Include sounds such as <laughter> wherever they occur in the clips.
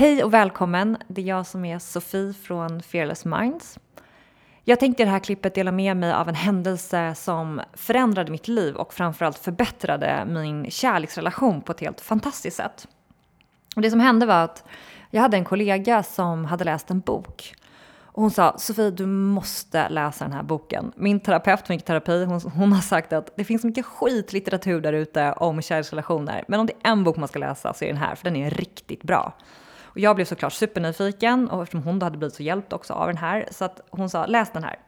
Hej och välkommen! Det är jag som är Sofie från Fearless Minds. Jag tänkte i det här klippet dela med mig av en händelse som förändrade mitt liv och framförallt förbättrade min kärleksrelation på ett helt fantastiskt sätt. Och det som hände var att jag hade en kollega som hade läst en bok. Och hon sa, Sofie du måste läsa den här boken. Min terapeut, min terapi, hon, hon har sagt att det finns mycket skitlitteratur där ute om kärleksrelationer. Men om det är en bok man ska läsa så är den här, för den är riktigt bra. Jag blev såklart supernyfiken och eftersom hon då hade blivit så hjälpt också av den här så att hon sa läs den här.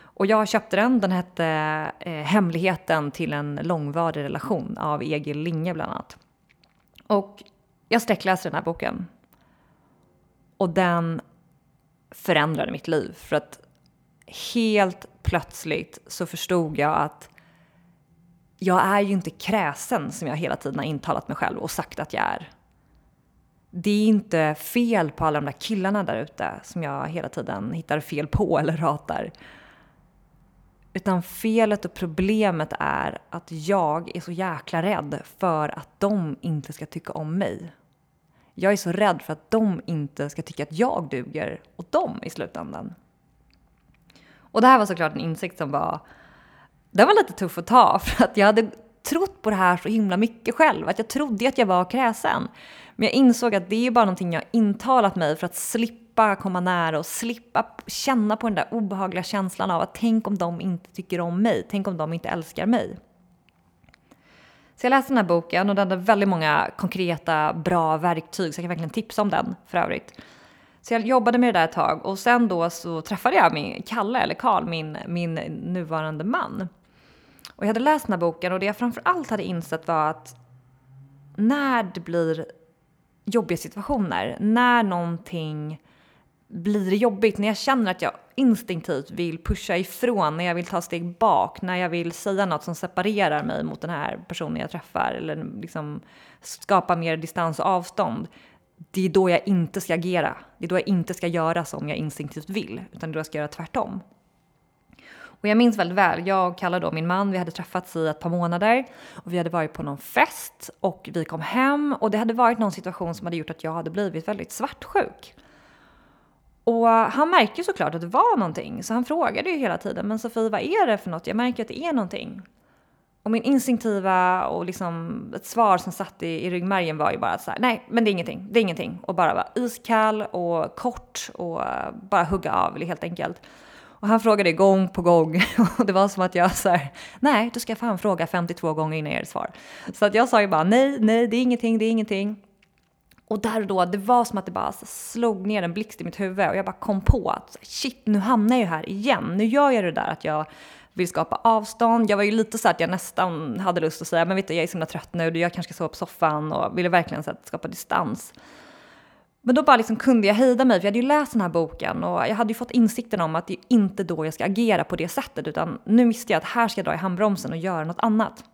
Och jag köpte den, den hette eh, Hemligheten till en långvarig relation av Egil Linge bland annat. Och jag sträckläste den här boken. Och den förändrade mitt liv för att helt plötsligt så förstod jag att jag är ju inte kräsen som jag hela tiden har intalat mig själv och sagt att jag är det är inte fel på alla de där killarna där ute som jag hela tiden hittar fel på <laughs> eller ratar. Utan felet och problemet är att jag är så jäkla rädd för att de inte ska tycka om mig. Jag är så rädd för att de inte ska tycka att jag duger åt dem i slutändan. Och det här var såklart en insikt som var, den var lite tuff att ta <laughs> för att jag hade trott på det här så himla mycket själv. Att jag trodde att jag var kräsen. Men jag insåg att det är bara någonting jag intalat mig för att slippa komma nära och slippa känna på den där obehagliga känslan av att tänk om de inte tycker om mig, tänk om de inte älskar mig. Så jag läste den här boken och den hade väldigt många konkreta, bra verktyg så jag kan verkligen tipsa om den för övrigt. Så jag jobbade med det där ett tag och sen då så träffade jag min Kalle, eller Karl, min, min nuvarande man. Och jag hade läst den här boken och det jag framför allt hade insett var att när det blir jobbiga situationer, när någonting blir jobbigt, när jag känner att jag instinktivt vill pusha ifrån, när jag vill ta steg bak, när jag vill säga något som separerar mig mot den här personen jag träffar eller liksom skapa mer distans och avstånd. Det är då jag inte ska agera. Det är då jag inte ska göra som jag instinktivt vill, utan det är då jag ska göra tvärtom. Och jag minns väldigt väl, jag och Kalle då, min man, vi hade träffats i ett par månader och vi hade varit på någon fest och vi kom hem och det hade varit någon situation som hade gjort att jag hade blivit väldigt svartsjuk. Och han märkte såklart att det var någonting, så han frågade ju hela tiden, men Sofie vad är det för något? Jag märker att det är någonting. Och min instinktiva och liksom ett svar som satt i, i ryggmärgen var ju bara så här, nej men det är ingenting, det är ingenting. Och bara vara iskall och kort och eh, bara hugga av helt enkelt. Och han frågade gång på gång <laughs> och det var som att jag sa nej, du ska fan fråga 52 gånger innan jag ger svar. Så att jag sa ju bara nej, nej, det är ingenting, det är ingenting. Och där och då, det var som att det bara slog ner en blixt i mitt huvud och jag bara kom på att shit, nu hamnar jag ju här igen. Nu gör jag det där att jag vill skapa avstånd. Jag var ju lite så att jag nästan hade lust att säga, men vet du, jag är så himla trött nu, jag kanske ska sova på soffan och ville verkligen så att skapa distans. Men då bara liksom kunde jag hejda mig, för jag hade ju läst den här boken och jag hade ju fått insikten om att det är inte då jag ska agera på det sättet, utan nu visste jag att här ska jag dra i handbromsen och göra något annat.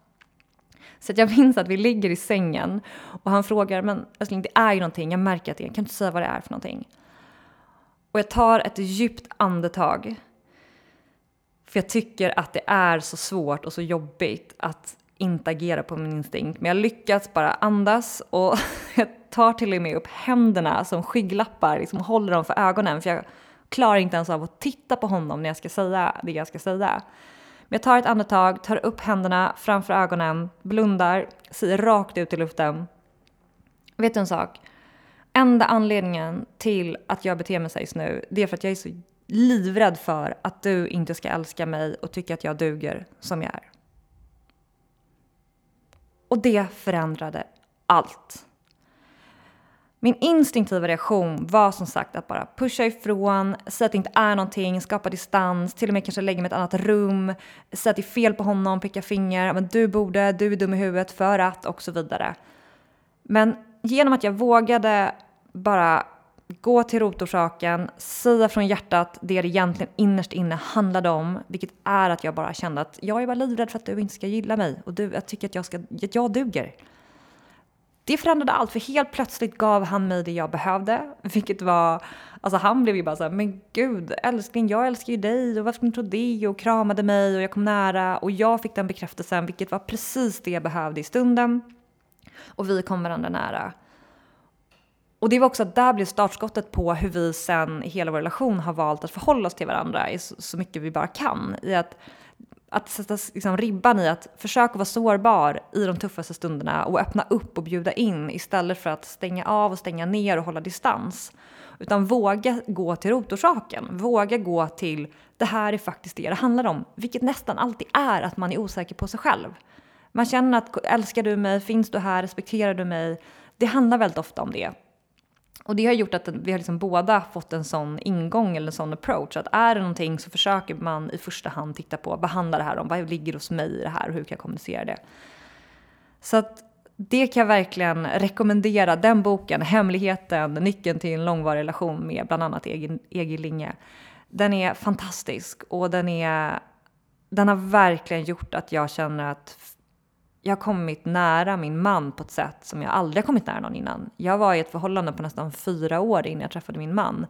Så jag <laughs> minns att vi ligger i sängen och han frågar, men älskling, det är ju någonting, jag märker att det är, kan du inte säga vad det är för någonting? Och jag tar ett djupt andetag. För jag tycker att det är så svårt och så jobbigt att inte agera på min instinkt. Men jag lyckas bara andas och <laughs> jag tar till och med upp händerna som skygglappar, liksom håller dem för ögonen för jag klarar inte ens av att titta på honom när jag ska säga det jag ska säga. Men jag tar ett andetag, tar upp händerna framför ögonen, blundar, ser rakt ut i luften. Vet du en sak? Enda anledningen till att jag beter mig så just nu, det är för att jag är så livrädd för att du inte ska älska mig och tycka att jag duger som jag är. Och det förändrade allt. Min instinktiva reaktion var som sagt att bara pusha ifrån, säga att det inte är någonting, skapa distans, till och med kanske lägga mig i ett annat rum, säga att det är fel på honom, peka finger, men du borde, du är dum i huvudet för att och så vidare. Men genom att jag vågade bara gå till rotorsaken, säga från hjärtat det det egentligen innerst inne handlade om, vilket är att jag bara kände att jag är bara livrädd för att du inte ska gilla mig och du, jag tycker att jag, ska, att jag duger. Det förändrade allt, för helt plötsligt gav han mig det jag behövde, vilket var, alltså han blev ju bara så här, men gud älskling, jag älskar ju dig och varför skulle du tro det? Och kramade mig och jag kom nära och jag fick den bekräftelsen, vilket var precis det jag behövde i stunden. Och vi kom varandra nära. Och det var också att där blev startskottet på hur vi sen i hela vår relation har valt att förhålla oss till varandra i så, så mycket vi bara kan. I att, att sätta liksom, ribban i att försöka vara sårbar i de tuffaste stunderna och öppna upp och bjuda in istället för att stänga av och stänga ner och hålla distans. Utan våga gå till rotorsaken. Våga gå till det här är faktiskt det det handlar om. Vilket nästan alltid är att man är osäker på sig själv. Man känner att älskar du mig? Finns du här? Respekterar du mig? Det handlar väldigt ofta om det. Och det har gjort att vi har liksom båda fått en sån ingång eller en sån approach. Att är det någonting så försöker man i första hand titta på vad handlar det här om? Vad ligger hos mig i det här och hur kan jag kommunicera det? Så att det kan jag verkligen rekommendera. Den boken, Hemligheten, nyckeln till en långvarig relation med bland annat Egil Linge. Den är fantastisk och den, är, den har verkligen gjort att jag känner att jag har kommit nära min man på ett sätt som jag aldrig har kommit nära någon innan. Jag var i ett förhållande på nästan fyra år innan jag träffade min man.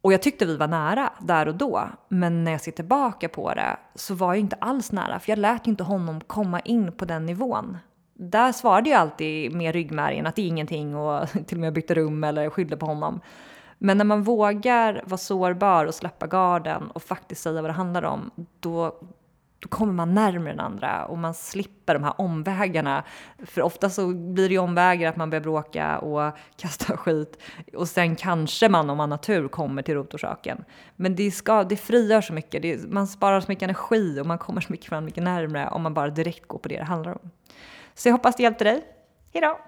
Och jag tyckte vi var nära där och då. Men när jag ser tillbaka på det så var jag inte alls nära. För jag lät inte honom komma in på den nivån. Där svarade jag alltid med ryggmärgen att det är ingenting och <laughs> till och med bytte rum eller skyllde på honom. Men när man vågar vara sårbar och släppa garden och faktiskt säga vad det handlar om, då, då kommer man närmare den andra och man slipper de här omvägarna. För ofta så blir det ju omvägar att man börjar bråka och <laughs> kasta skit och sen kanske man om man har tur kommer till rotorsaken. Men det, ska, det frigör så mycket, det, man sparar så mycket energi och man kommer så mycket fram mycket närmare om man bara direkt går på det det handlar om. Så jag hoppas det hjälpte dig. Hejdå!